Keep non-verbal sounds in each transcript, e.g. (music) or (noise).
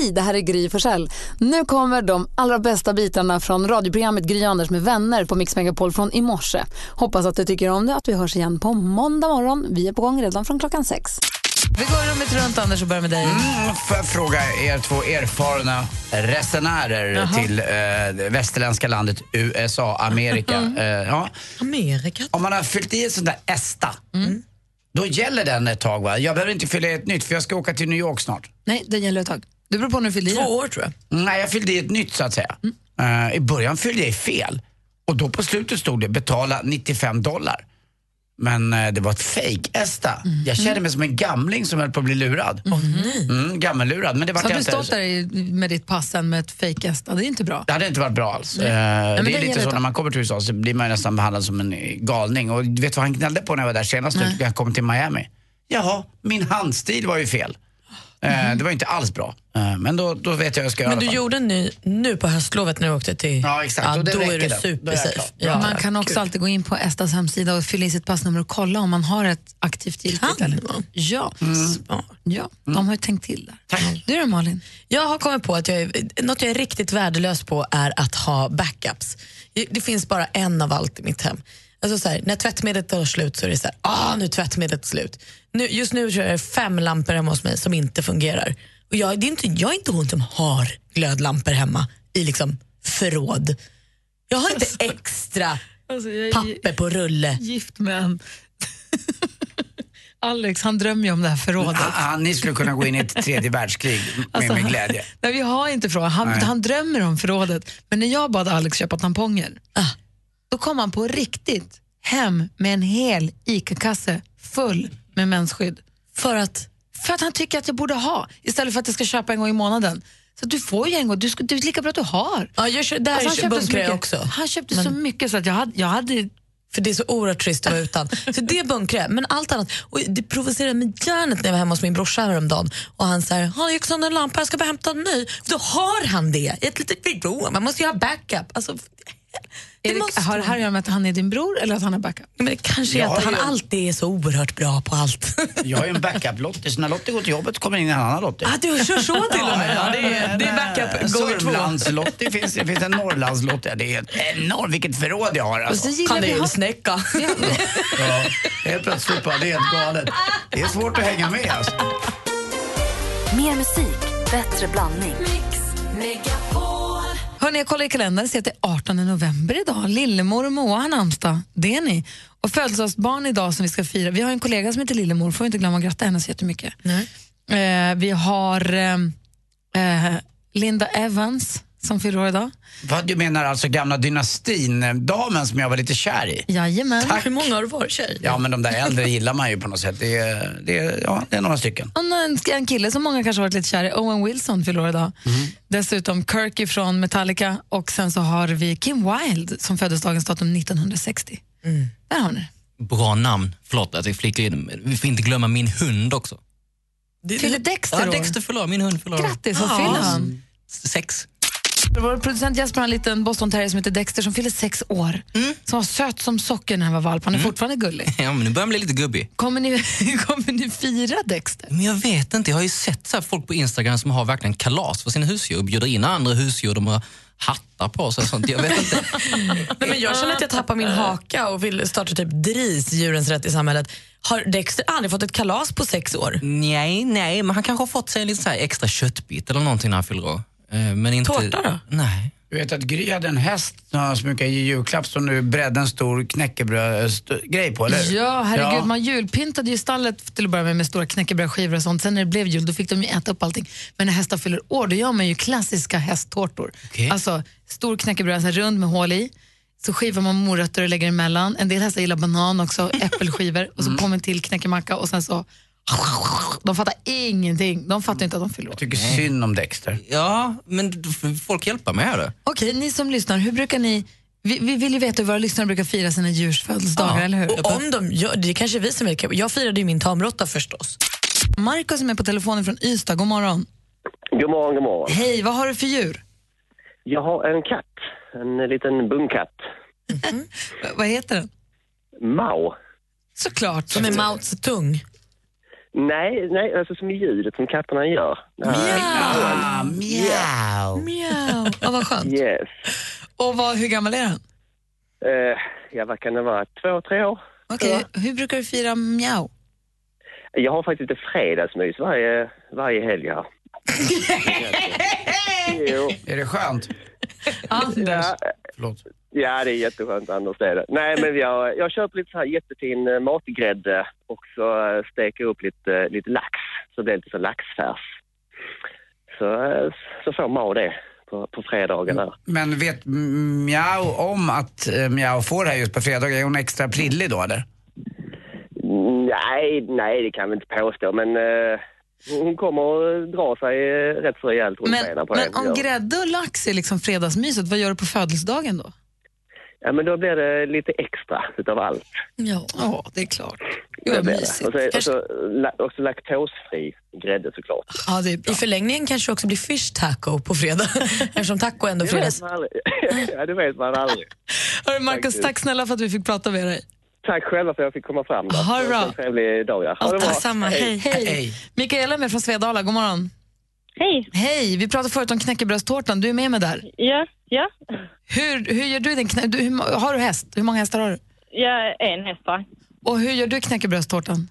Hej, det här är Gry Forssell. Nu kommer de allra bästa bitarna från radioprogrammet Gry Anders med vänner på Mix Megapol från i morse. Hoppas att du tycker om det att vi hörs igen på måndag morgon. Vi är på gång redan från klockan sex. Vi går rummet runt, Anders, och börjar med dig. Mm, får jag fråga er två erfarna resenärer Jaha. till eh, det västerländska landet USA, Amerika. Mm. Eh, ja. Amerika? Om man har fyllt i en sån där ESTA, Mm. då gäller den ett tag va? Jag behöver inte fylla i ett nytt för jag ska åka till New York snart. Nej, det gäller ett tag. Det beror på när du fyllde i Två det. år tror jag. Nej, jag fyllde i ett nytt så att säga. Mm. Eh, I början fyllde jag i fel. Och då på slutet stod det betala 95 dollar. Men eh, det var ett fake-ESTA. Mm. Jag kände mig som en gamling som höll på att bli lurad. Mm, gammellurad. Men det var Så har du stått där med ditt pass med ett fejkesta. Det är inte bra. Det hade inte varit bra alls. Eh, men det det är lite så ett- när man kommer till USA så blir man nästan behandlad som en eh, galning. Och vet du vad han gnällde på när jag var där senast Nej. när jag kom till Miami? Jaha, min handstil var ju fel. Eh, det var inte alls bra. Eh, men då, då vet jag vad jag ska göra Men du gjorde en ny nu på höstlovet när du åkte till... Ja, exakt. Ja, då är du supersafe. Ja, man kan också kul. alltid gå in på Estas hemsida och fylla i sitt passnummer och kolla om man har ett aktivt giltigt. Kan eller? man? Ja, Smart. ja de har ju tänkt till där. Tack. Du då Malin? Jag har kommit på att jag är, något jag är riktigt värdelös på är att ha backups. Det finns bara en av allt i mitt hem. Alltså så här, när tvättmedlet tar slut så är det så här, ah, nu är tvättmedlet slut. Nu, just nu kör jag fem lampor hemma hos mig som inte fungerar. Och jag, det är inte, jag är inte hon som har glödlampor hemma i liksom förråd. Jag har inte extra papper på rulle. gift med en... (laughs) Alex han drömmer ju om det här förrådet. Ah, ah, ni skulle kunna gå in i ett tredje världskrig med, Alltså, med glädje. Nej, vi har inte förråd. Han, han drömmer om förrådet. Men när jag bad Alex köpa tamponger, Ah. Då kom han på riktigt hem med en hel ICA-kasse full med mensskydd. För att För att han tycker att jag borde ha, istället för att jag ska köpa en gång i månaden. Så du får ju en gång, du ska, det är lika bra att du har. Ja, jag kör, där Alltså, alltså, köpte bunkrar jag också. Han köpte så mycket så att jag hade, jag hade För det är så oerhört trist att vara utan. Så det bunkrar jag. Men allt annat. Och det provocerade mig hjärnet när jag var hemma hos min brorsa häromdagen. Och han säger, har du sönder en lampa, jag ska bara hämta en ny. Då har han det i ett litet förråd. Man måste ju ha backup. Alltså, det Erik, måste har det här att göra med att han är din bror eller att han har backup? Men det kanske är Jag att han ju- alltid är så oerhört bra på allt. (laughs) Jag har ju en backup-Lottie, så när Lottie går till jobbet kommer in en annan Lottie. ah, du kör så till och med. Ja, det, är, det är backup gånger två. Sörmlandslottie finns det, finns en Norrlandslottie. Det är enormt, vilket förråd jag har alltså. så gillar vi ha, Kanelsnäcka. Ja, helt plötsligt bara, det är helt galet. Det är svårt att hänga med alltså. Mer musik, bättre blandning. Hörrni, jag kollar i kalendern och ser att det är 18 november idag. Lillemor och Moa har namnsdag. Det är ni. Och födelsedagsbarn idag som vi ska fira. Vi har en kollega som heter Lillemor, får inte glömma att gratta henne så jättemycket. Nej. Eh, vi har eh, eh, Linda Evans som fyller år idag. Vad du menar alltså gamla dynastin-damen som jag var lite kär i? Jajamän. Tack. Hur många har du varit tjej? Ja, men de där äldre gillar man ju på något sätt. Det är, det är, ja, det är några stycken. Och en, en kille som många kanske har varit lite kär i, Owen Wilson fyller år idag. Dessutom Kirky från Metallica och sen så har vi Kim Wilde som föddes dagens datum 1960. Där har ni. Bra namn. Förlåt att jag flikar in. Vi får inte glömma min hund också. Fyller Dexter Ja? Dexter år. Min hund år. Grattis, vad Ja. fyller han? Sex. Vår producent Jesper har en liten Boston terrier som heter Dexter som fyller sex år. Som var söt som socker när han var valp. Han är fortfarande gullig. (laughs) Ja, men nu börjar han bli lite gubbig. Kommer ni, (laughs) kommer ni fira Dexter? Men jag vet inte. Jag har ju sett så här folk på Instagram som har verkligen kalas för sina husdjur bjuder in andra husdjur. De har hattar på sig och sånt. Jag vet inte. (laughs) Nej, men jag känner att jag tappar min haka och vill starta typ DRIS, djurens rätt i samhället. Har Dexter aldrig fått ett kalas på sex år? Nej, nej, men han kanske har fått sig en liten så här extra köttbit eller någonting när han fyller år. Eh, Men inte... Tårta då? Nej. Du vet att Gry hade en häst som brukar ge julklapp som nu bredde en stor knäckebröd-grej på, eller? Ja, herregud. Ja. Man julpyntade ju stallet till att börja med med stora knäckebrödskivor och sånt. Sen när det blev jul då fick de ju äta upp allting. Men när hästar fyller år då gör man ju klassiska hästtårtor. Okej. Alltså stor knäckebröd, så här rund med hål i. Så skivar man morötter och lägger emellan. En del hästar gillar banan också, (laughs) äppelskivor och så på med till knäckemacka och sen så... De fattar ingenting. De fattar inte att de fyller år. Jag tycker synd om Dexter. Ja, men folk hjälpa mig här då. Okej, ni som lyssnar, hur brukar ni... Vi, vi vill ju veta hur våra lyssnare brukar fira sina djurs födelsedagar, eller hur? Och om de gör, det är kanske vi som är Jag firade ju min tamråtta förstås. Markus som är på telefonen från Ystad, god morgon. God morgon, god morgon. Hej, vad har du för djur? Jag har en katt. En liten bungkatt. V- (laughs) vad heter den? Mao. Såklart. Som är Mao Zedong. Nej, nej, alltså som i ljudet som katterna gör. Ah, mjau. Mjau. Ja, vad skönt. Yes. Och vad, hur gammal är han? Eh, ja, vad kan det vara? Två, tre år? Okej, hur brukar du fira mjau? Jag har faktiskt lite fredagsmys varje, varje helg här. (laughs) jo, Är det skönt? Anders. ja, Förlåt. Ja, det är jätteskönt Anders, det är det. Nej, men jag, jag köper lite så här jättefin eh, matgrädde och så eh, steker upp lite, lite lax. Så det blir lite så laxfärs. Så, eh, så får man det på, på fredagarna. Men vet Mjau om att eh, Mjau får det här just på fredag? Är hon extra prillig då eller? Nej, nej, det kan vi inte påstå, men eh, hon kommer att dra sig eh, rätt så rejält runt Men, benen på men det. om grädde och lax är liksom fredagsmyset, vad gör du på födelsedagen då? Ja, men då blir det lite extra utav allt. Ja, ja det är klart. Gud Det vad det. mysigt. Och så, och så också laktosfri grädde såklart. Ja, det är bra. I förlängningen kanske också blir fish taco på fredag, (laughs) eftersom taco ändå Det fredags. vet man aldrig. (laughs) ja, det vet man aldrig. (laughs) Hörru, Marcus, tack snälla för att vi fick prata med dig. Tack själva för att jag fick komma fram. Då. Ha det bra. En trevlig dag. Ja. Ha det bra. Detsamma, hej. Hej. Hej. Mikaela är med från Svedala, god morgon. Hej. Hej, vi pratade förut om knäckebrödstårtan, du är med mig där. Ja, ja. Hur, hur gör du din knä... du, hur, Har du häst? Hur många hästar har du? Jag är en häst va? Och hur gör du knäckebrödstårtan?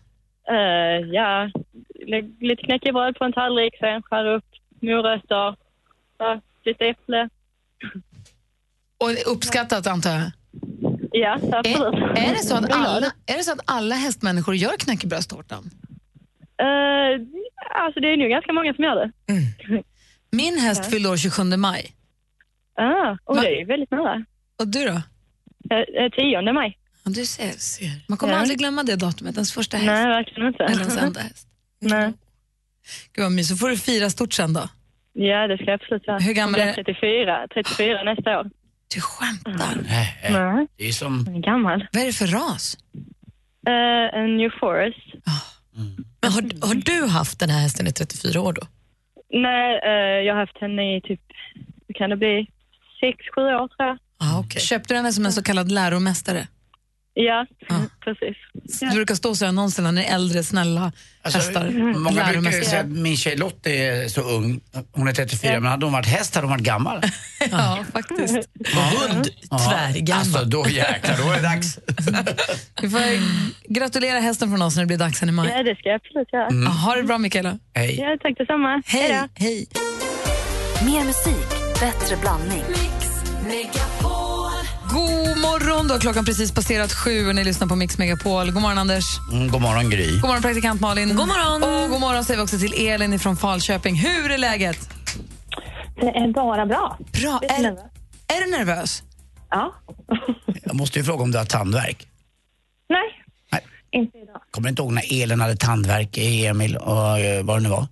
Uh, ja, lägg lite knäckebröd på en tallrik, sen skär upp morötter, ja, lite äpple. Och uppskattat antar jag? Ja, absolut. Är, är, det så att alla, är det så att alla hästmänniskor gör knäckebrödstårtan? Eh, alltså det är nog ganska många som gör det. Min häst fyllde år 27 maj. Ah, och Va? det är väldigt nära. Och du då? Uh, uh, 10 maj. Ja, du ser. Man kommer Ja. aldrig glömma det datumet, ens första häst. Nej, verkligen inte. Eller ens enda häst. (laughs) Nej. Gud vad mysigt. Så får du fira stort sen då. Ja, det ska jag absolut göra. Hur gammal är- blir 34, 34 nästa år. Du skämtar. Nej, eh, Nej, Det är som... jag är gammal. Vad är det för ras? Uh, en New Forest. Men har, har du haft den här hästen i 34 år då? Nej, eh, jag har haft henne i typ, hur kan det bli, 6-7 år tror jag. Ah, okay. Köpte du henne som en så kallad läromästare? Ja, Ja. precis. Det brukar stå så i annonserna när äldre snälla Alltså, hästar. många brukar ju säga att min tjej Lottie är så ung. Hon är 34, men hade hon varit häst hade hon varit gammal. (laughs) Ja, faktiskt. Hund, tvärgammal. Alltså då jäklar, då är det dags. Vi får gratulera hästen från oss när det blir dags sen i maj. Ja, det ska jag absolut göra. Ja, ha det bra Mikaela. Hej. Ja, tack detsamma. Hej. då. Hej. Mer musik, bättre blandning. God morgon, då har klockan precis passerat sju och ni lyssnar på Mix Megapol. God morgon Anders. Mm, god morgon Gry. God morgon praktikant Malin. God morgon. Och god morgon säger vi också till Elin från Falköping. Hur är läget? Det är bara bra. Bra. Är, är du nervös? Ja. Jag måste ju fråga om du har tandvärk. Nej, Nej. inte idag. Kommer inte ihåg när Elin hade tandvärk, Emil och eh, vad det nu var.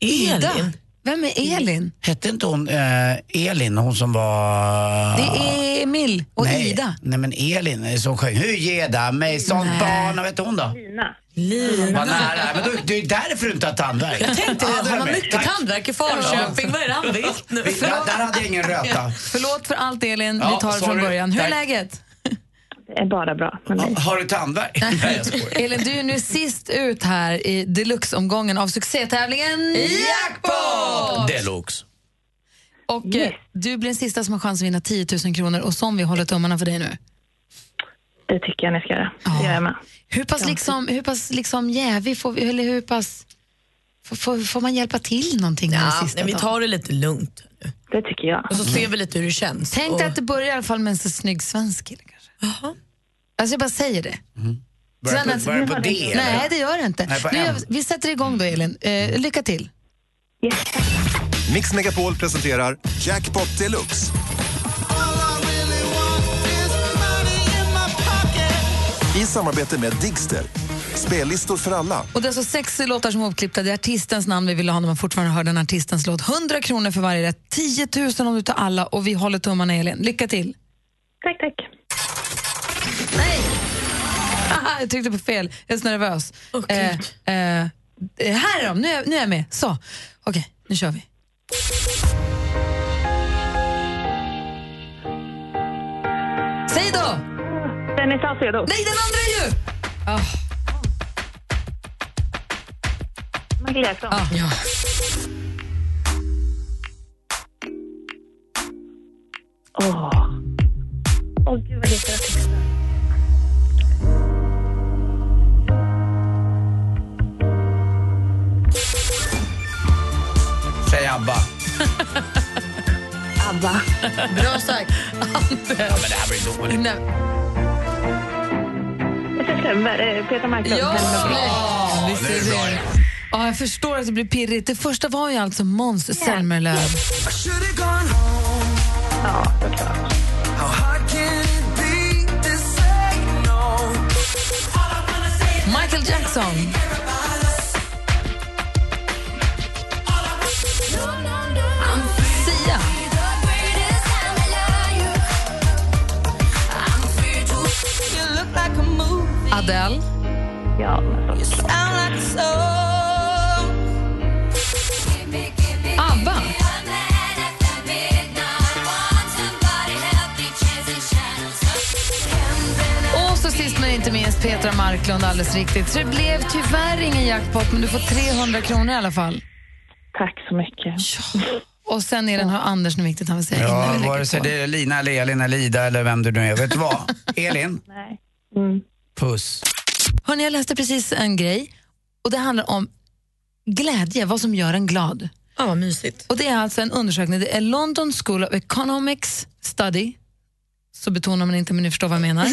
Elin? Vem är Elin? Hette inte hon eh, Elin, hon som var... Det är Emil och nej, Ida. Nej men Elin som sjöng Hur ger det mig sånt barn, vad hette hon då? Lina. Lina. Vad nära, men då, det är därför du inte har tandvärk. Jag tänkte, Ja, har man mycket Tack. tandvärk i Falköping? Vad är det han vet nu? Vi- Där, hade jag ingen röta. Förlåt för allt Elin, Ja, vi tar det från början. Hur är Tack. läget? Är bara bra med mig. Ja, Har du tandvärk? (laughs) Nej, jag skojar. Elin, du är nu sist ut här i deluxe-omgången av succétävlingen Jackpot! Deluxe. Och eh, du blir den sista som har chans att vinna 10 000 kronor och som vi håller tummarna för dig nu. Det tycker jag ni ska göra. Det gör jag med. Hur pass, liksom, hur pass liksom jävig får vi, eller hur pass... Får, får, får man hjälpa till någonting Ja, sista nej, vi tar det lite lugnt. nu. Det tycker jag. Och så ser vi lite hur det känns. Tänk och, dig att det börjar i alla fall med en så snygg svensk kille kanske. Jaha. Alltså jag bara säger det. Börjar Sen på, börjar på D? Nej, eller? det gör det inte. Nej, Nu vi- sätter igång då Elin. Eh, lycka till. Mix Megapol presenterar Jackpot Deluxe. I samarbete med Digster. Spellistor för alla. Och det är alltså sex låtar som är uppklippta. Det är artistens namn vi vill ha när man fortfarande hör den artistens låt. 100 kronor för varje rätt. 10 000 om du tar alla och vi håller tummarna Elin. Lycka till. Tack, tack. Nej! Haha, jag tryckte på fel. Jag är så nervös. Åh, eh, Gud. eh, här är de. Nu är, nu är jag med. Så. Okej, nu kör vi. Säg då! Dennis Saucedo. Nej, den andra är ju... Ah. Michael Jackson. Ja. Åh. Åh, gud vad heter det? ABBA. (laughs) ABBA. Bra sagt. Men det här dåligt. Nej. Det stämmer. Det är Peter Marklund. Ja, Ja, visst är det. Ja, jag förstår att det blir pirrigt. Det första var ju alltså Måns Zelmerlöw. Ja, såklart. Michael Jackson. Adele. Ja, men såklart. ABBA. Och så sist men inte minst Petra Marklund, alldeles riktigt. Så det blev tyvärr ingen jackpot, men du får 300 kronor i alla fall. Tack så mycket. Och sen är den har Anders något viktigt han vill säga innan Ja, vi lägger vare sig på. det är Lina eller Elin eller Ida eller vem du nu är. Vet du vad? (laughs) Elin, Nej. Mm. Puss. Hörrni, jag läste precis en grej och det handlar om glädje, vad som gör en glad. Ja, vad mysigt. Och Det är alltså en undersökning, det är London School of Economics Study, så betonar man inte men ni förstår vad jag menar.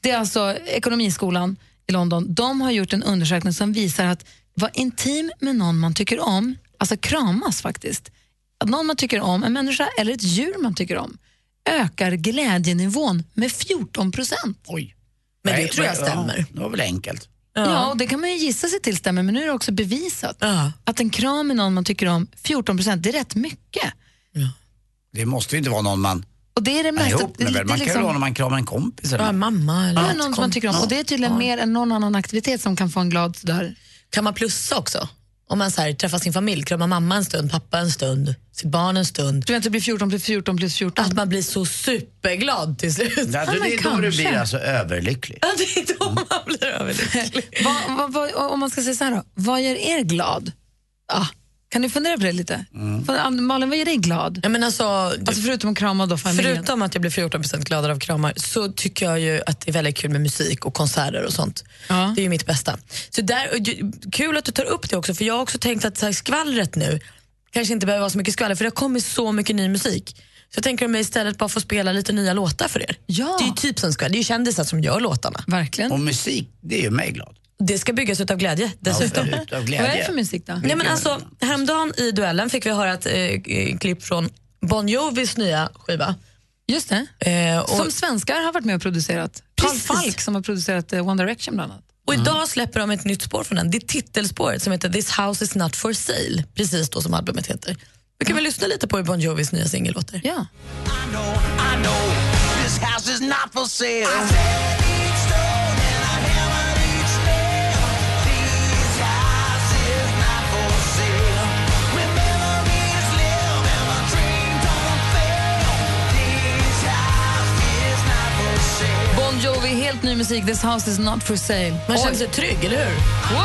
Det är alltså ekonomiskolan i London. De har gjort en undersökning som visar att vara intim med någon man tycker om, alltså kramas faktiskt, att någon man tycker om, en människa eller ett djur man tycker om, ökar glädjenivån med 14 procent. Oj. Men det Nej, tror jag ja, stämmer. Det var väl enkelt. Ja. och det kan man ju gissa sig till stämmer, men nu är det också bevisat. Ja. Att en kram med någon man tycker om, 14 procent, det är rätt mycket. Det måste ju inte vara någon man Och det är det är mesta. ihop med. det- det Man kan ju liksom- vara när man kramar en kompis. Eller Ja, mamma eller Ja, någon som kom- man tycker om. Och det är tydligen Ja. mer än någon annan aktivitet som kan få en glad sådär. Kan man plussa också? Om man så här, träffar sin familj, kramar mamma en stund, pappa en stund, sitt barn en stund. Du vet, det blir 14 plus 14 plus 14. Att man blir så superglad till slut. Ja, Ja, det är då du blir alltså överlycklig. Ja, det är då man blir överlycklig. (laughs) vad, vad, vad, om man ska säga så här då, vad gör er glad? Ah, kan ni fundera på det lite? För, Malin, vad gör dig glad? Ja, men alltså, Alltså förutom att krama då familjen. Förutom att jag blir 14% gladare av kramar så tycker jag ju att det är väldigt kul med musik och konserter och sånt. Ja. Det är ju mitt bästa. Så där, kul att du tar upp det också för jag har också tänkt att så här, skvallret nu kanske inte behöver vara så mycket skvaller för det har kommit så mycket ny musik. Så jag tänker om jag istället bara får spela lite nya låtar för er. Ja. Det är ju typ som skvaller, det är ju kändisar som gör låtarna. Verkligen. Och musik, det är ju mig glad. Det ska byggas ut av glädje dessutom. Utav Vad är det glädje. för musik då? Nej, men alltså, häromdagen i duellen fick vi höra ett eh, klipp från Bon Jovis nya skiva. Just det. Eh, och, Som svenskar har varit med och producerat. Carl Precis. Falk som har producerat eh, One Direction bland annat. Och idag släpper de ett nytt spår från den. Det är titelspåret som heter This house is not for sale, precis då som albumet heter. Vi kan väl lyssna lite på hur Bon Jovis nya singel låter. Ja. Bon Jovi, helt ny musik. This house is not for sale. Man känner Oj. sig trygg, eller hur? Wow!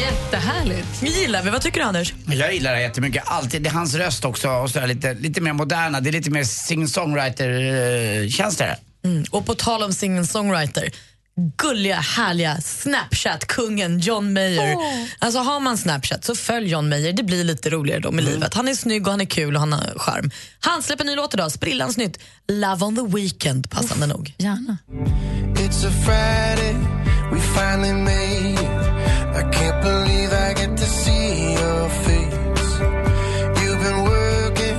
Jättehärligt. gillar vi. Vad tycker du, Anders? Jag gillar det jättemycket. Alltid. Det är hans röst också och sådär, lite, lite mer moderna. Det är lite mer singer-songwriter-tjänst det. Mm. Och på tal om singer-songwriter, gulliga, härliga Snapchat-kungen John Mayer. Alltså har man Snapchat så följ John Mayer, det blir lite roligare då med livet. Han är snygg och han är kul och han har charm. Han släpper en ny låt idag, sprillans nytt. Love on the weekend, passande nog. Gärna. It's a Friday, we finally made it. I can't believe I get to see your face. You've been working,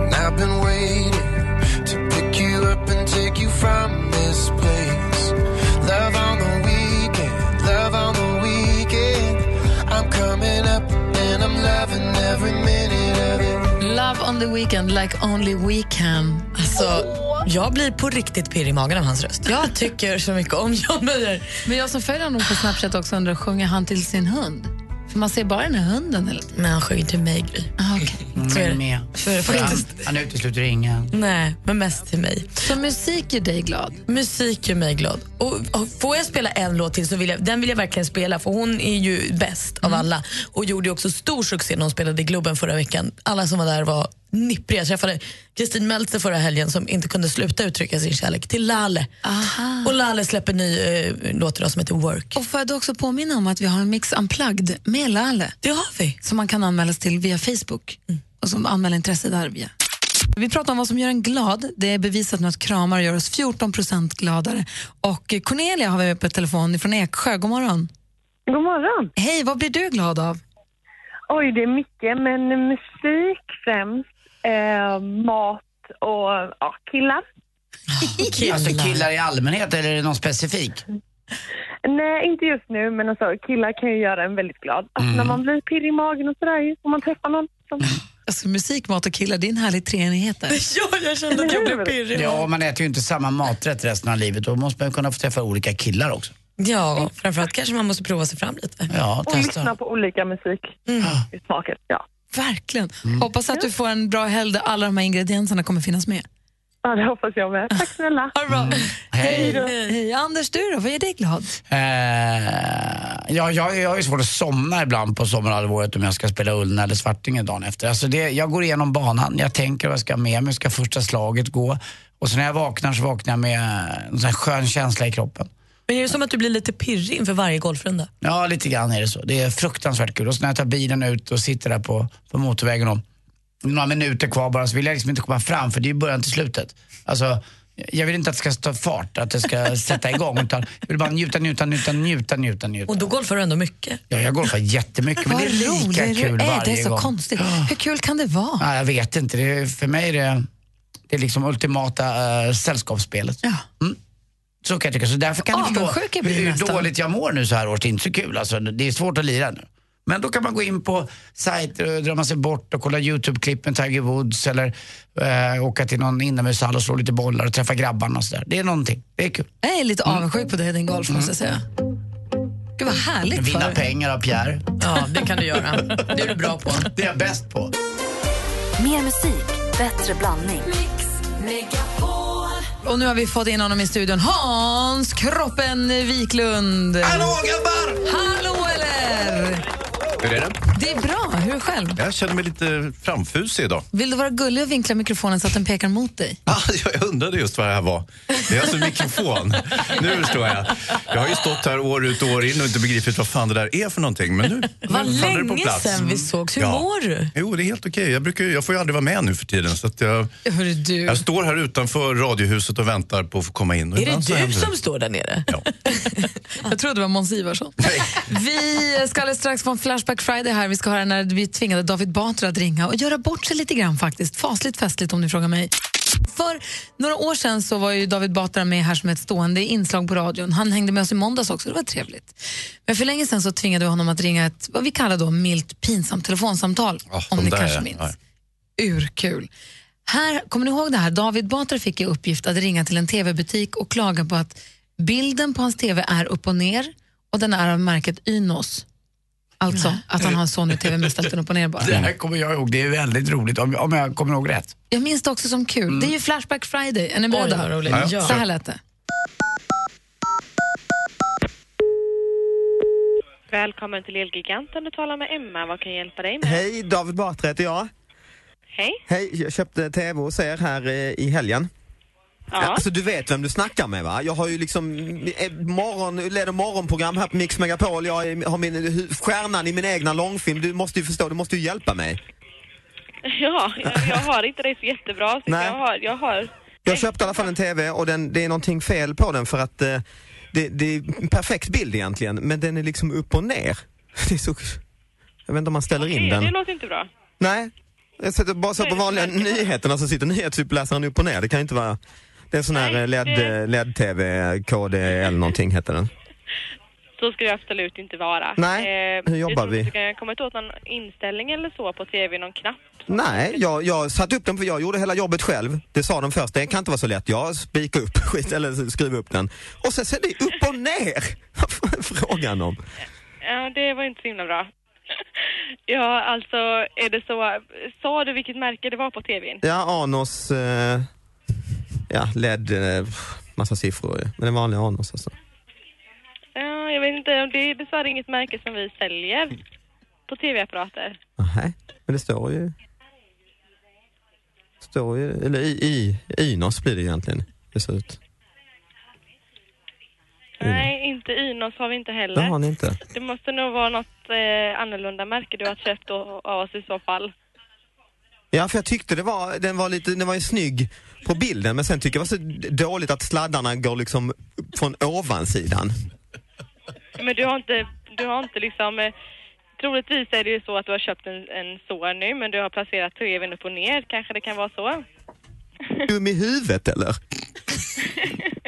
and I've been waiting to pick you up and take you from this place. Love on the weekend. I'm coming up and I'm loving every minute of it. Love on the weekend like only we can. Alltså, jag blir på riktigt pirrig i magen av hans röst. Jag tycker så mycket om John Mayer. Men jag som följer honom på Snapchat också undrar, sjunger han till sin hund? För man ser bara den här hunden hela tiden. Men han sjöng till mig, Gry. Ah, okay. Så är det. med. Så är det faktiskt. Han utesluter ingen. Nej, men mest till mig. Så musik gör dig glad? Musik gör mig glad. Och, och får jag spela en låt till så vill jag, den vill jag verkligen spela för hon är ju bäst av alla och gjorde också stor succé när hon spelade i Globen förra veckan. Alla som var där var nippriga. Jag träffade Kristin Meltzer förra helgen som inte kunde sluta uttrycka sin kärlek till Lale. Och Lale släpper ny eh, låt idag som heter Work. Och får jag då också påminna om att vi har en Mix Unplugged med Lale. Det har vi. Som man kan anmäla sig till via Facebook. Och som anmäler intresse där via. Vi pratar om vad som gör en glad. Det är bevisat med att kramar gör oss 14% gladare. Och Cornelia har vi på telefon från Eksjö. God morgon. God morgon. Hej, vad blir du glad av? Oj, det är mycket, men musik främst. Eh, mat och ja, killar. Alltså killar i allmänhet eller är det någon specifik? Nej, inte just nu, men alltså, killar kan ju göra en väldigt glad. Alltså, När man blir pirrig i magen och sådär, om man träffar någon som... Alltså, musik, mat och killar, det är en härlig treenighet där. (laughs) ja, jag kände att jag blev pirrig. Ja, man äter ju inte samma maträtt resten av livet. Då måste man ju kunna få träffa olika killar också. Ja, framförallt kanske man måste prova sig fram lite. Ja, Och lyssna på olika musik i smaken. Ja. Verkligen. Hoppas att du får en bra helg där alla de här ingredienserna kommer finnas med. ja, det hoppas jag med. Tack snälla. Ha det bra. Hej. Hej. Anders, du då? Vad gör dig glad? Eh, ja, jag, jag har ju svårt att somna ibland på sommarhalvåret om jag ska spela Ullna eller Svartingen dagen efter. Alltså det, jag går igenom banan, jag tänker vad jag ska med mig, ska första slaget gå? Och så när jag vaknar så vaknar jag med en sån här skön känsla i kroppen. Men är det som att du blir lite pirrig inför varje golfrunda? Ja, lite grann är det så. Det är fruktansvärt kul. Och så när jag tar bilen ut och sitter där på, på motorvägen och några minuter kvar bara så vill jag liksom inte komma fram för det är början till slutet. Alltså, jag vill inte att det ska ta fart, att det ska (laughs) sätta igång utan jag vill bara njuta, njuta, njuta, njuta, njuta, njuta. Och då golfar du ändå mycket. Ja, jag golfar jättemycket men det är lika rolig kul är. varje Det är så gång. konstigt. Hur kul kan det vara? Ja, jag vet inte, det är, för mig är det, det är liksom ultimata uh, sällskapsspelet. Ja. Mm. Så kan jag tycka. Så därför kan du Avundsjuk förstå hur nästan. dåligt jag mår nu så här års. Det är inte så kul alltså. Det är svårt att lira nu. Men då kan man gå in på sajter och drömma sig bort och kolla YouTube-klipp med Tiger Woods eller eh, åka till någon inomhushall och slå lite bollar och träffa grabbarna och sådär. Det är någonting. Det är kul. Jag är lite avundsjuk på dig din golf, måste jag säga. Gud vad härligt för Vinna dig. pengar av Pierre. Ja, det kan du göra. Det är du bra på. (laughs) Det är jag bäst på. Mer musik, bättre blandning. Och nu har vi fått in honom i studion. Hans Kroppen Wiklund. Hallå grabbar! Hallå eller? Hur är det? Det är bra. Hur är själv? Jag känner mig lite framfusig idag. Vill du vara gullig och vinkla mikrofonen så att den pekar mot dig? (laughs) Ah, jag undrade just vad det här var. Det är alltså mikrofon. Nu förstår jag. Jag har ju stått här år ut och år in och inte begripit vad fan det där är för någonting. Men nu, Vad nu faller det på länge plats. sedan vi sågs. Hur Ja. mår du? Jo, det är helt okej. Jag, brukar, jag får ju aldrig vara med nu för tiden. Så att jag, Hörru du. jag står här utanför radiohuset och väntar på att få komma in. Och Är det du som står där nere? Ja. (laughs) Jag trodde det var Måns Ivarsson. Vi ska alldeles strax få en Flashback Friday här. Vi ska höra när vi tvingade David Batra att ringa och göra bort sig lite grann faktiskt. Fasligt festligt om ni frågar mig. För några år sedan så var ju David Batra med här som ett stående inslag på radion. Han hängde med oss i måndags också, det var trevligt. Men för länge sedan så tvingade vi honom att ringa ett, vad vi kallar då milt pinsamt telefonsamtal. Ah, om ni kanske ja. minns. Ja. Urkul. Här, kommer ni ihåg det här? David Batra fick i uppgift att ringa till en tv-butik och klaga på att bilden på hans tv är upp och ner och den är av märket Ynos. Alltså att han har en Sony TV med ställt den upp och ner bara. Det här kommer jag ihåg. Det är väldigt roligt om, om jag kommer ihåg rätt. Jag minns det också som kul. Det är ju Flashback Friday. Är ni beredda? Oj, vad roligt. Ja, ja. Så här lät det. Välkommen till Elgiganten. Du talar med Emma. Vad kan jag hjälpa dig med? Hej, David Batra heter jag. Hej. Hej, jag köpte TV hos er här eh, i helgen. Ja. Alltså du vet vem du snackar med va? Jag har ju liksom eh, morgon, leder morgonprogram här på Mix Megapol. Jag har min, stjärnan i min egna långfilm. Du måste ju förstå, du måste ju hjälpa mig. (laughs) Ja, jag, jag har inte det så jättebra. Så Nej. jag har... Jag har... Jag köpte i alla fall en TV och den, det är någonting fel på den för att eh, det, det är en perfekt bild egentligen, men den är liksom upp och ner. (laughs) Det är så... Jag vet inte om man ställer in Okej, den. det låter inte bra. Nej, jag sätter bara så på vanliga nyheterna så sitter nyhetsuppläsaren upp och ner. Det kan ju inte vara... Det är en sån här eh, LED, det- LED-TV, KDL någonting heter den. Så ska det absolut inte vara. Nej, Eh, hur jobbar vi? Du kan komma åt någon inställning eller så på tv, någon knapp. Nej, jag, jag satte upp den för jag gjorde hela jobbet själv. Det sa de först, det kan inte vara så lätt. Jag spikade upp (laughs) skit eller skrev upp den. Och sen ser det upp och ner! Vad (laughs) är frågan om? Ja, det var inte så himla bra. (laughs) Ja, alltså är det så... Sa du vilket märke det var på tvn? Ja, Anos, eh, ja, LED, eh, massa siffror. Men det är vanliga Anos alltså. Ja, jag vet inte, det är dessvärre inget märke som vi säljer på tv-apparater. Nej, men det står ju... Står ju, eller i, i Ynos blir det egentligen. Det ser ut. Nej, inte Ynos har vi inte heller. Det har ni inte. Det måste nog vara något eh, annorlunda märke du har köpt av oss i så fall. Ja, för jag tyckte det var, den var lite, den var ju snygg på bilden men sen tycker jag det var så dåligt att sladdarna går liksom från ovansidan. Men du har inte, du har inte liksom... Eh, troligtvis är det ju så att du har köpt en, en Sony men du har placerat tvn upp och ner. Kanske det kan vara så? Dum i huvudet eller? (laughs)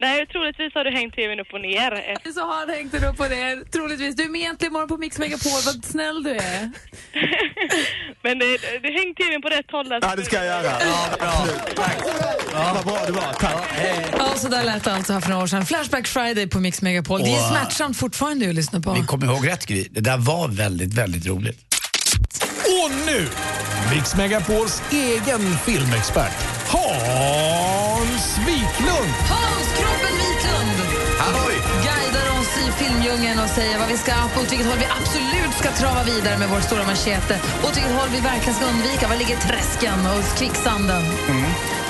Nej, troligtvis har du hängt tvn upp och ner. (laughs) Så har han hängt den upp och ner, troligtvis. Du är med äntligen morgon på Mix Megapol, vad snäll du är. (laughs) Men det, det häng tvn på rätt håll. Alltså. Ja, det ska jag göra. Ja, bra. Tack. Ja, vad bra det var. Tack. Ja, så där lät det alltså här för några år sedan. Flashback Friday på Mix Megapol. Det är Och- smärtsamt fortfarande att lyssna på. Vi kommer ihåg rätt Gry. Det där var väldigt, väldigt roligt. Och nu, Mix Megapols egen filmexpert, Hans Wiklund. Hans! Halloj! Guidar oss i filmdjungeln och säger vad vi ska, åt vilket håll vi absolut ska trava vidare med vår stora machete. Åt vilket håll vi verkligen ska undvika. Var ligger träsken och kvicksanden?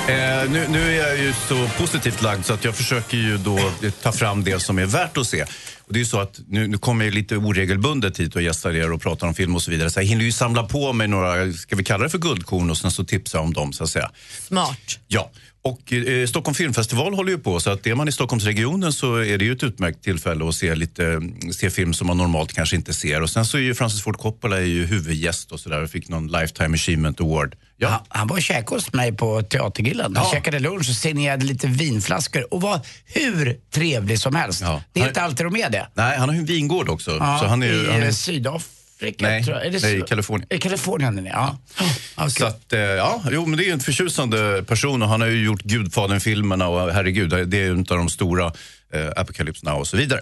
Eh, nu, nu är jag ju så positivt lagd så att jag försöker ju då ta fram det som är värt att se. Och det är ju så att nu, nu kommer jag lite oregelbundet hit och gästar er och pratar om film och så vidare. Så jag hinner ju samla på mig några, ska vi kalla det för guldkorn och sen så tipsa om dem så att säga. Smart. Ja, och eh, Stockholm Filmfestival håller ju på så att är man i Stockholmsregionen så är det ju ett utmärkt tillfälle att se, lite, se film som man normalt kanske inte ser. Och sen så är ju Francis Ford Coppola är ju huvudgäst och sådär och fick någon Lifetime Achievement Award. Ja. Han, han var och käkade hos mig på Teatergrillen. Han Ja. käkade lunch och signerade lite vinflaskor och var hur trevlig som helst. Det är Han- inte alltid de är det. Nej, han har ju en vingård också. Ja, så han är, I han är, eh, Sydafrika Nej, tror jag. Är det nej, så? Kalifornien. I Kalifornien, ja. Så att, eh, ja, jo, men det är ju en förtjusande person och han har ju gjort Gudfadern-filmerna och herregud, det är ju en av de stora eh, Apocalypse Now och så vidare.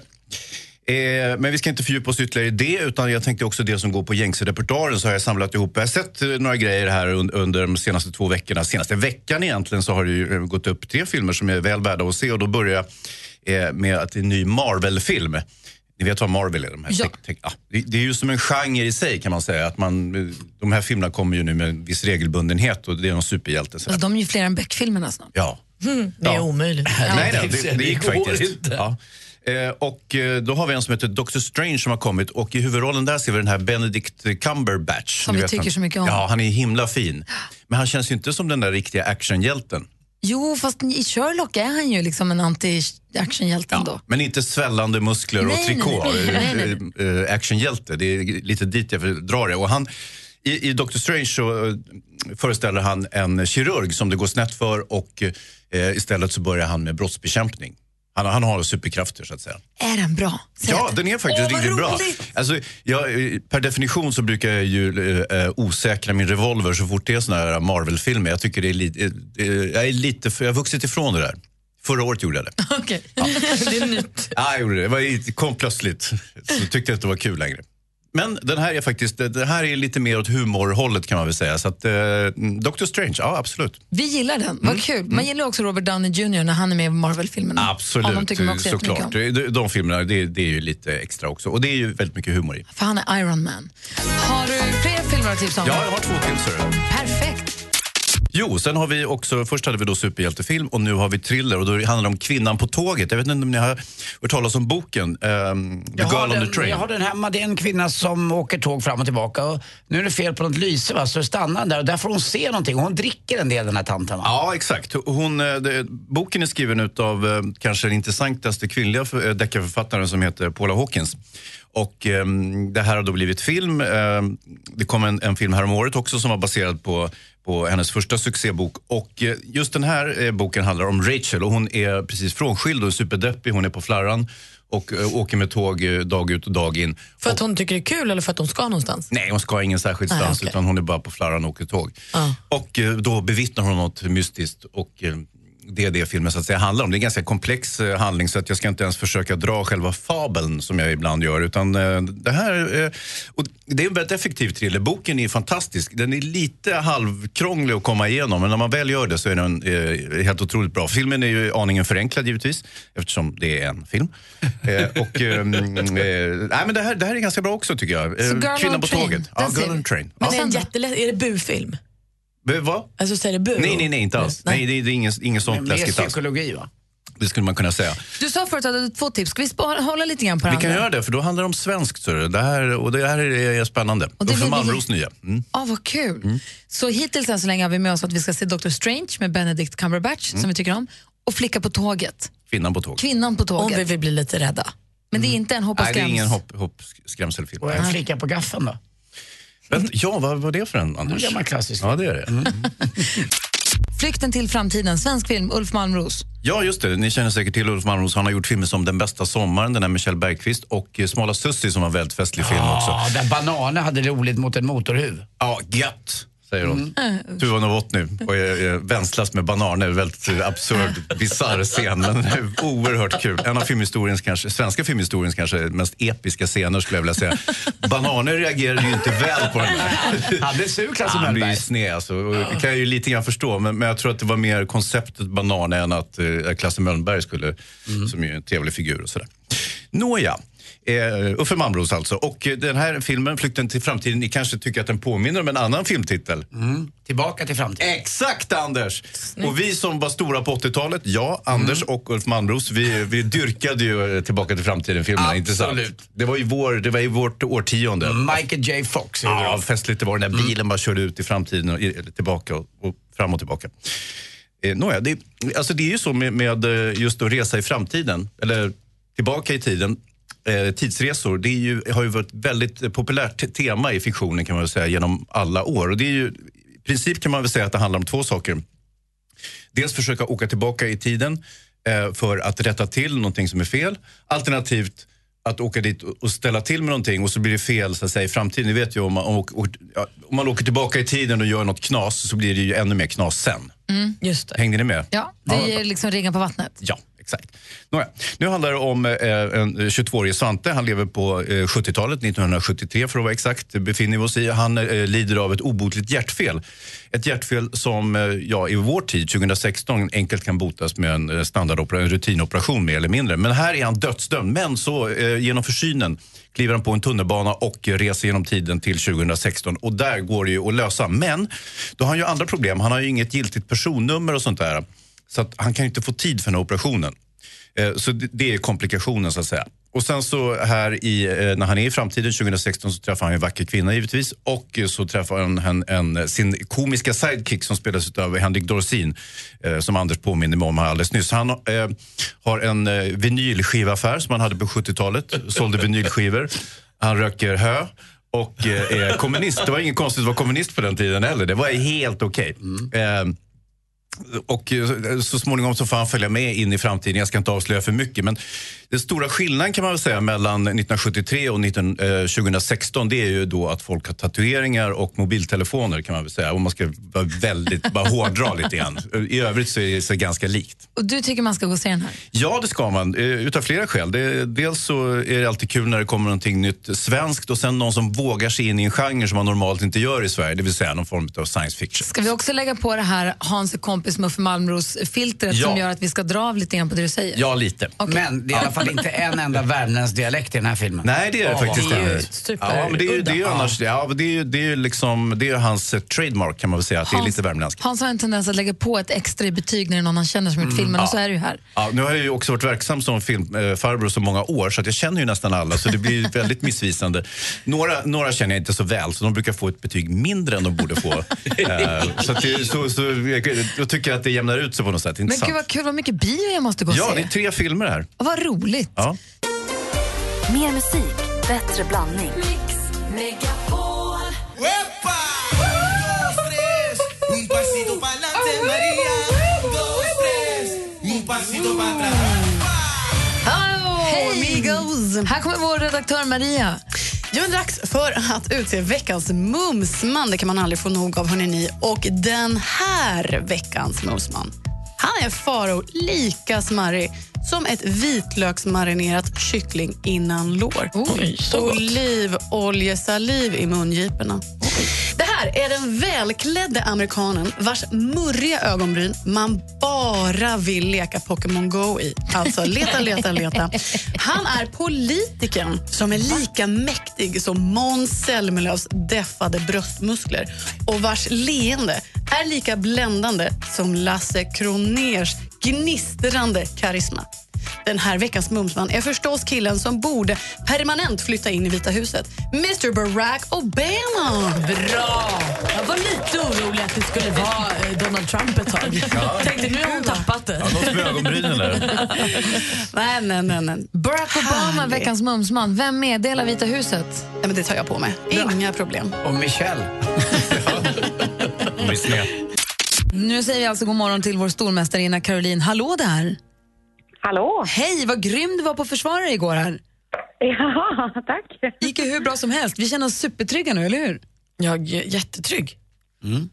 Eh, men vi ska inte fördjupa oss ytterligare i det utan jag tänkte också det som går på gängse repertoaren så har jag samlat ihop. Jag har sett eh, några grejer här un- under de senaste två veckorna. Senaste veckan egentligen så har det ju eh, gått upp tre filmer som är väl värda att se och då börjar jag eh, med att det är en ny Marvel-film. Ni vet vad Marvel är? De här Ja. tech- tech- ja, det, det är ju som en genre i sig kan man säga. Att man, de här filmerna kommer ju nu med en viss regelbundenhet och det är någon superhjälte. Så. Alltså, de är ju fler än Beck-filmerna snart. Ja. Mm, det är Ja. omöjligt. Nej, nej, det, det gick faktiskt. inte. Ja. Eh, och eh, då har vi en som heter Doctor Strange som har kommit och i huvudrollen där ser vi den här Benedict Cumberbatch. Som vi tycker han. så mycket om. Ja, han är himla fin. Men han känns ju inte som den där riktiga actionhjälten. Jo, fast i Sherlock är han ju liksom en anti-actionhjälte ändå. Men inte svällande muskler och Nej, nej, trikå. (laughs) nej, nej, nej. Eh, eh, Actionhjälte, det är lite dit jag drar det. Och han, i, I Doctor Strange så eh, föreställer han en kirurg som det går snett för och eh, istället så börjar han med brottsbekämpning. Han, han har superkrafter så att säga. Är den bra? Säg Ja, den är faktiskt Åh, riktigt bra. Alltså, jag, eh, per definition så brukar jag ju eh, osäkra min revolver så fort det är såna här Marvel-filmer. Jag tycker det är lite, eh, jag är lite, för, jag har vuxit ifrån det där. Förra året gjorde jag det. (laughs) Okej. (laughs) det är nytt. Ja, jag gjorde det. Det var, kom plötsligt. Så tyckte jag inte det var kul längre. Men den här är faktiskt, det här är lite mer åt humorhållet kan man väl säga. Så att, eh, Doctor Strange, ja absolut. Vi gillar den, Mm. vad kul. Man gillar också Robert Downey Jr när han är med i Marvel-filmerna. Absolut, tycker man också såklart. De, de filmerna, det, det är ju lite extra också. Och det är ju väldigt mycket humor i. För han är Iron Man. Har du fler filmer att tipsa om? Ja, jag har två till. Perfekt. Jo, sen har vi också, först hade vi då superhjältefilm och nu har vi thriller och då handlar det om Kvinnan på tåget. Jag vet inte om ni har hört talas om boken, ehm, The Jag Girl har, on the den, Train. jag har den hemma. Det är en kvinna som åker tåg fram och tillbaka. Och nu är det fel på något lyse va? så stannar den där och där får hon se någonting. Hon dricker en del den här tanten va? Ja, exakt. Hon, eh, det, boken är skriven av eh, kanske den intressantaste kvinnliga för- eh, deckarförfattaren som heter Paula Hawkins. Och ehm, det här har då blivit film. Ehm, det kom en, en film häromåret också som var baserad på, på hennes första succébok. Och eh, just den här eh, boken handlar om Rachel och hon är precis frånskild och superdeppig. Hon är på flarran och eh, åker med tåg dag ut och dag in. För att hon tycker det är kul eller för att hon ska någonstans? Nej, hon ska ingen särskild stans okej. utan hon är bara på flarran och åker tåg. Ja. Och då bevittnar hon något mystiskt och eh, det är det filmen så att säga handlar om. Det är en ganska komplex eh, handling så att jag ska inte ens försöka dra själva fabeln som jag ibland gör. Utan eh, det här, eh, och det är en väldigt effektiv thriller. Boken är fantastisk. Den är lite halvkrånglig att komma igenom men när man väl gör det så är den eh, helt otroligt bra. Filmen är ju aningen förenklad givetvis eftersom det är en film. (laughs) Eh, och, eh, nej, men det, här, det här är ganska bra också tycker jag. Eh, Så Girl Kvinnan on på Train, tåget. Ja, Girl on Train. Men Ja. är, en jättelätt, är det bufilm? Vad? Alltså så är det bu? Nej, nej, nej, inte alls. Nej, det, är- det är inget, inget sånt läskigt alls. psykologi va? Det skulle man kunna säga. Du sa förut att du hade två tips. Ska vi hålla lite grann på Vi det kan andra? göra det, för då handlar det om svenskt. Så det här, och det här är, är spännande. Och det Uffe vill vi- Malmros nya. Mm. Ah, vad kul. Så hittills än så länge har vi med oss att vi ska se Doctor Strange med Benedict Cumberbatch Mm. som vi tycker om och Flicka på tåget, Kvinnan på tåget. Kvinnan på Om tåget. vi vill bli lite rädda. Men det är inte en hoppa Nej, det är skräms. ingen hopp, hopp, skrämselfilm. Och en flicka på gaffeln då? Vänta, ja, vad var det för en, Anders? En gammal klassisk Ja, det är det. (laughs) Flykten till framtiden, svensk film, Ulf Malmros. Ja, just det. Ni känner säkert till Ulf Malmros. Han har gjort filmer som Den bästa sommaren, den här med Kjell Bergqvist och eh, Smala Sussi som var en väldigt festlig film också. Ja, där bananer hade roligt mot en motorhuv. Ja, gött, säger hon. Mm. Tuva Novotny och eh, eh, vänslas med bananer. Väldigt absurd, (laughs) bisarr scen, men oerhört kul. En av filmhistoriens kanske, svenska filmhistoriens kanske mest episka scener skulle jag vilja säga. Bananer reagerade ju inte väl på den där. Han blev sur, Klasse Han blir ju sned alltså. Och Det kan jag ju lite grann förstå, men, men jag tror att det var mer konceptet banan än att eh, Klasse Mölnberg skulle, som ju är en trevlig figur och sådär. Nåja. Eh, Uffe Malmros alltså. Och eh, den här filmen, Flykten till framtiden, ni kanske tycker att den påminner om en annan filmtitel. Tillbaka till framtiden. Exakt Anders! Och vi som var stora på 80-talet, ja, Anders och Ulf Malmros, vi, vi dyrkade ju eh, Tillbaka till framtiden-filmerna, inte sant? Det var ju vår, det var ju vårt årtionde. Michael J Fox. Ja, festligt det var. Den där bilen bara körde ut i framtiden och i- tillbaka och, och fram och tillbaka. Eh, nåja, det, alltså det är ju så med, med eh, just att resa i framtiden, eller tillbaka i tiden. Eh, tidsresor, det ju, har ju varit ett väldigt populärt te- tema i fiktionen kan man säga genom alla år. Och det är ju, I princip kan man väl säga att det handlar om två saker. Dels försöka åka tillbaka i tiden eh, för att rätta till någonting som är fel. Alternativt att åka dit och- ställa till med någonting och så blir det fel så att säga, i framtiden. Ni vet ju om man, om, om, ja, om man åker tillbaka i tiden och gör något knas så blir det ju ännu mer knas sen. Just det. Hängde ni med? Ja, det är liksom ringen på vattnet. Ja, exakt. Nåja, nu handlar det om eh, en 22-årig Svante. Han lever på eh, 70-talet, 1973 för att vara exakt. befinner vi oss i. Han eh, lider av ett obotligt hjärtfel. Ett hjärtfel som eh, ja, i vår tid, 2016, enkelt kan botas med en eh, en rutinoperation mer eller mindre. Men här är han dödsdömd. Men så eh, genom försynen kliver han på en tunnelbana och reser genom tiden till 2016. Och där går det ju att lösa. Men då har han ju andra problem. Han har ju inget giltigt personnummer och sånt där. Så att han kan inte få tid för den här operationen. Eh, Så det, är komplikationen så att säga. Och sen så här i, eh, när han är i framtiden 2016 så träffar han en vacker kvinna givetvis och eh, så träffar han en, en, sin komiska sidekick som spelas av Henrik Dorsin eh, som Anders påminner mig om här alldeles nyss. Han eh, har en eh, vinylskivaffär som han hade på 70-talet, sålde vinylskivor. Han röker hö och eh, är kommunist. Det var inget konstigt att vara kommunist på den tiden heller. Det var helt okej. Eh, och eh, så småningom så får han följa med in i framtiden. Jag ska inte avslöja för mycket. Men den stora skillnaden kan man väl säga mellan 1973 och 19, eh, 2016 det är ju då att folk har tatueringar och mobiltelefoner kan man väl säga. Om man ska vara väldigt, bara hårdra lite grann. I övrigt så är det så ganska likt. Och du tycker man ska gå och se den här? Ja, det ska man. Eh, Utav flera skäl. Det, dels så är det alltid kul när det kommer någonting nytt svenskt och sen någon som vågar sig in i en genre som man normalt inte gör i Sverige. Det vill säga någon form av science fiction. Ska vi också lägga på det här Hans är kompis Muffe Malmros-filtret Ja. som gör att vi ska dra av lite grann på det du säger? Ja, lite. Men det är alla fall inte en enda värmländsk dialekt i den här filmen. Nej, det är det Åh, faktiskt. Ja, men det är ju, det är ju Ja. annars, ja, men det är ju, det är ju liksom, det är ju hans eh, trademark kan man väl säga, att det är Hans- lite värmländskt. Hans har en tendens att lägga på ett extra i betyg när det är någon han känner som gjort filmen Mm. Ja. och så är det ju här. Ja, nu har jag ju också varit verksam som filmfarbror så många år så att jag känner ju nästan alla så det blir väldigt missvisande. Några, några känner jag inte så väl så de brukar få ett betyg mindre än de borde få. (laughs) Eh, så att det, så, så, jag tycker att det jämnar ut sig på något sätt. Men gud vad kul, vad mycket bio jag måste gå och Ja, se. det är tre filmer här. Och vad roligt. Ja. Mer musik, bättre blandning. Un pasito pa'lante, María. Dos, tres. Un pasito para atrás. Hej amigos! Här kommer vår redaktör Maria. Ja, men dags för att utse veckans mumsman. Det kan man aldrig få nog av, ni. Och den här veckans mumsman, Han är Faro lika smarrig som ett vitlöksmarinerat kyckling innan lår. Olivoljesaliv i mungiporna. Det här är den välklädde amerikanen vars murriga ögonbryn man bara vill leka Pokémon Go i. Alltså leta, leta, leta. Han är politikern som är lika mäktig som Måns Zelmerlöws deffade bröstmuskler och vars leende är lika bländande som Lasse Kroners gnistrande karisma. Den här veckans Mumsman är förstås killen som borde permanent flytta in i Vita huset. Mr Barack Obama! Bra! Jag var lite orolig att det skulle vara eh, Donald Trump ett tag. Ja. Tänkte nu har hon tappat det. Ja, något med ögonbrynen där. Nej, nej, nej. nej. Barack Obama, Härlig. veckans mumsman. Vem meddelar Vita huset? Nej, men det tar jag på mig. Inga problem. Och Michelle. (laughs) Miss. Nu säger vi alltså god morgon till vår stormästarinna Caroline. Hallå där! Hallå! Hej, vad grym du var på försvarare igår här. (laughs) Ja, tack. gick ju hur bra som helst. Vi känner oss supertrygga nu, eller hur? Jag är jättetrygg. Mm.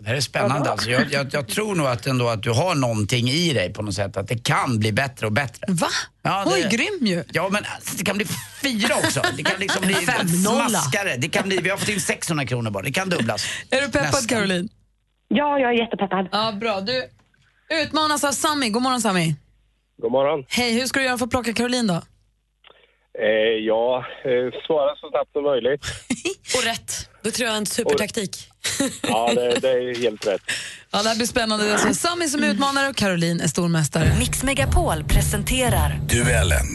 Det här är spännande alltså. Jag, jag, jag tror nog att, ändå att du har någonting i dig på något sätt. Att det kan bli bättre och bättre. Va? Ja, Oj, det- grym ju! Ja, men alltså, det kan bli fyra också. Det kan liksom bli (laughs) smaskare. Det kan bli, vi har fått in 600 kronor bara. Det kan dubblas. Är du peppad Nästan. Caroline? Ja, jag är jättepeppad. Ja, bra. Du utmanas av Sami. God morgon Sami. God morgon. Hej, hur ska du göra för att plocka Caroline då? Eh, ja, eh, svara så snabbt som möjligt. (laughs) Och rätt. Det tror jag är en supertaktik. Ja, det, det är helt rätt. (laughs) Ja, det här blir spännande. Det är alltså Sami som är utmanare och Caroline är stormästare. Mix Megapol presenterar Duellen.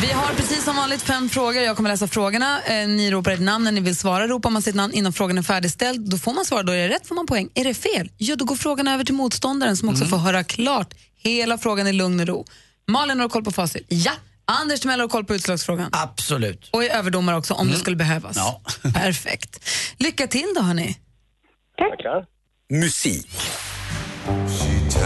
Vi har precis som vanligt fem frågor. Jag kommer läsa frågorna. Eh, Ni ropar ett namn när ni vill svara. Ropar man sitt namn innan frågan är färdigställd, då får man svara. Då är det rätt får man poäng. Är det fel, ja, då går frågan över till motståndaren som också får höra klart hela frågan i lugn och ro. Malin, har du koll på facit? Ja. Anders Timell har koll på utslagsfrågan. Absolut. Och är överdomare också om det skulle behövas. Ja. (laughs) Perfekt. Lycka till då, hörni. Tackar. Musik. Född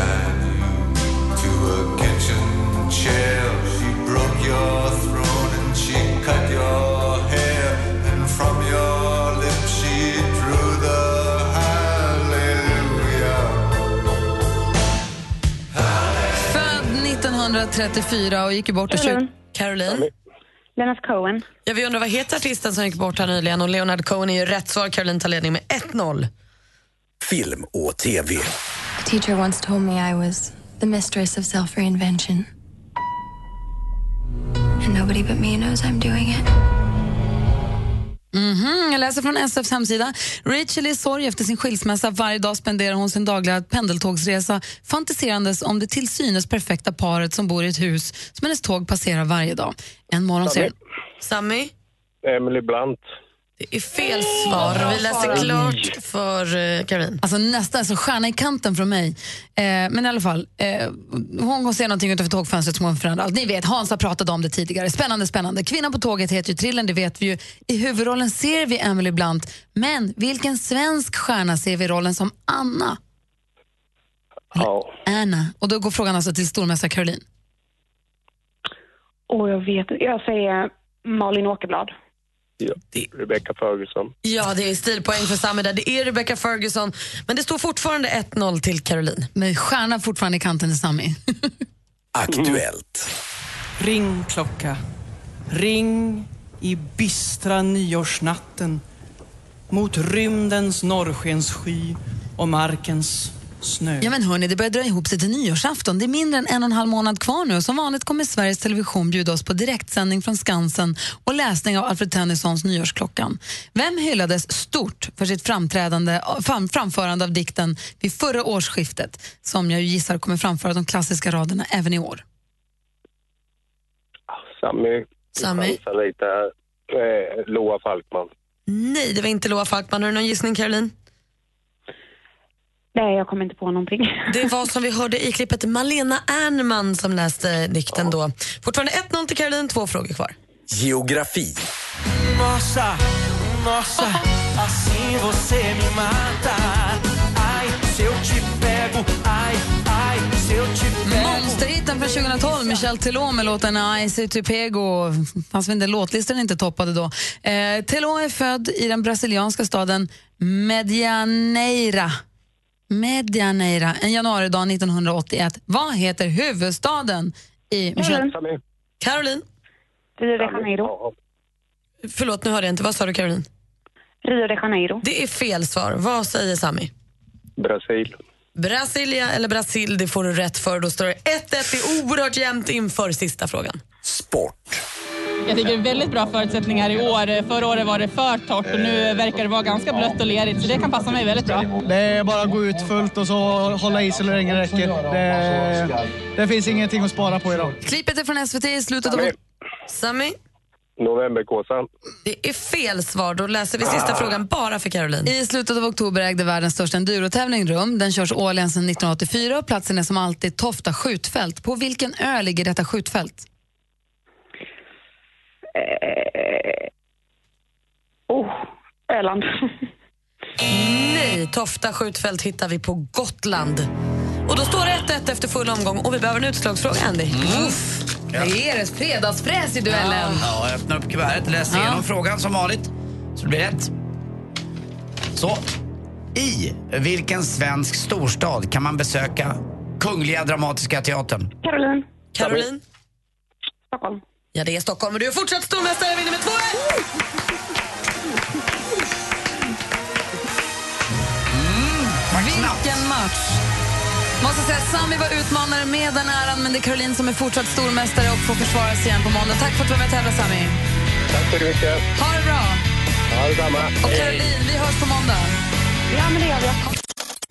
1934 och gick ju bort och Caroline. Caroline? Leonard Cohen. Ja, vi undrar vad heter artisten som gick bort här nyligen och Leonard Cohen är ju rätt svar. Caroline tar ledning med 1-0. Film och TV. A teacher once told me I was the mistress of self reinvention. And nobody but me knows I'm doing it. Mhm, jag läser från SFs hemsida. Rachel är i sorg efter sin skilsmässa. Varje dag spenderar hon sin dagliga pendeltågsresa fantiserandes om det till synes perfekta paret som bor i ett hus som hennes tåg passerar varje dag. En morgon ser hon... Sami? Emily Blunt. Det är fel svar. Vi läser klart för uh, Caroline. Alltså nästan alltså stjärna i kanten från mig. Eh, men i alla fall, eh, hon ser någonting utanför tågfönstret som hon förändrar allt. Ni vet, Hans har pratat om det tidigare. Spännande, spännande. Kvinnan på tåget heter ju Trillen, det vet vi ju. I huvudrollen ser vi Emily Blunt. Men vilken svensk stjärna ser vi i rollen som Anna? Ja. Anna. Och då går frågan alltså till stormästare Caroline. Och jag vet. Jag säger Malin Åkerblad. Ja. Rebecca Ferguson. Ja, det är stilpoäng för Sami där. Det är Rebecca Ferguson. Men det står fortfarande 1-0 till Caroline. Men stjärna fortfarande i kanten till Sami. (laughs) Aktuellt. Ring klocka, ring i bistra nyårsnatten mot rymdens norrskenssky och markens snö. Ja men hörni, det börjar dra ihop sig till nyårsafton. Det är mindre än en och en halv månad kvar nu och som vanligt kommer Sveriges Television bjuda oss på direktsändning från Skansen och läsning av Alfred Tennysons Nyårsklockan. Vem hyllades stort för sitt framträdande, fram, framförande av dikten vid förra årsskiftet som jag gissar kommer framföra de klassiska raderna även i år? Sami. Sami? chansar lite. Eh, Loa Falkman. Nej, det var inte Loa Falkman. Har du någon gissning, Caroline? Nej, jag kommer inte på någonting. Det var som vi hörde i klippet Malena Ernman som läste dikten då. Fortfarande 1-0 till Caroline, två frågor kvar. Geografi. Nossa, nossa, assim você me mata. Ai, se eu te pego, ai, ai, se Monsterhitten från 2012, Michel Teló med låten Icy to Pego. Fanns väl inte låtlistan inte toppade då. Eh, Teló är född i den brasilianska staden Medianeira. Medianeira, en januaridag 1981. Vad heter huvudstaden i Michel? Caroline? Rio de Janeiro. Förlåt, nu hörde jag inte. Vad sa du Caroline? Rio de Janeiro. Det är fel svar. Vad säger Sami? Brasil. Brasilia eller Brasil, det får du rätt för. Då står det 1-1. Det är oerhört jämnt inför sista frågan. Jag tycker det är väldigt bra förutsättningar i år. Förra året var det för torrt och nu verkar det vara ganska blött och lerigt så det kan passa mig väldigt bra. Det är bara att gå ut fullt och så hålla i så länge det räcker. Det, det finns ingenting att spara på idag. Klippet är från SVT i slutet av... Sami? Novemberkåsan. Det är fel svar. Då läser vi sista frågan bara för Caroline. I slutet av oktober ägde världens största endurotävling rum. Den körs årligen sedan 1984 och platsen är som alltid Tofta skjutfält. På vilken ö ligger detta skjutfält? Eh, oh, Öland. (laughs) Nej, Tofta skjutfält hittar vi på Gotland. Och då står det 1-1 efter full omgång och vi behöver en utslagsfråga, Andy. Uff, det är fredagsfräs i duellen. Ja, jag öppnar upp kuvertet, läser Ja. igenom frågan som vanligt. Så det blir rätt. Så. I vilken svensk storstad kan man besöka Kungliga Dramatiska Teatern? Caroline. Caroline? Stockholm. Ja, det är Stockholm och du är fortsatt stormästare. vinner med 2-1! Vilken match! Måste säga Sami var utmanare med den äran, men det är Caroline som är fortsatt stormästare och får försvara sig igen på måndag. Tack för att du var med och tävlade, Sami. Tack så mycket. Ha det bra! Ha detsamma. Och Caroline, vi hörs på måndag. Ja, men det gör vi.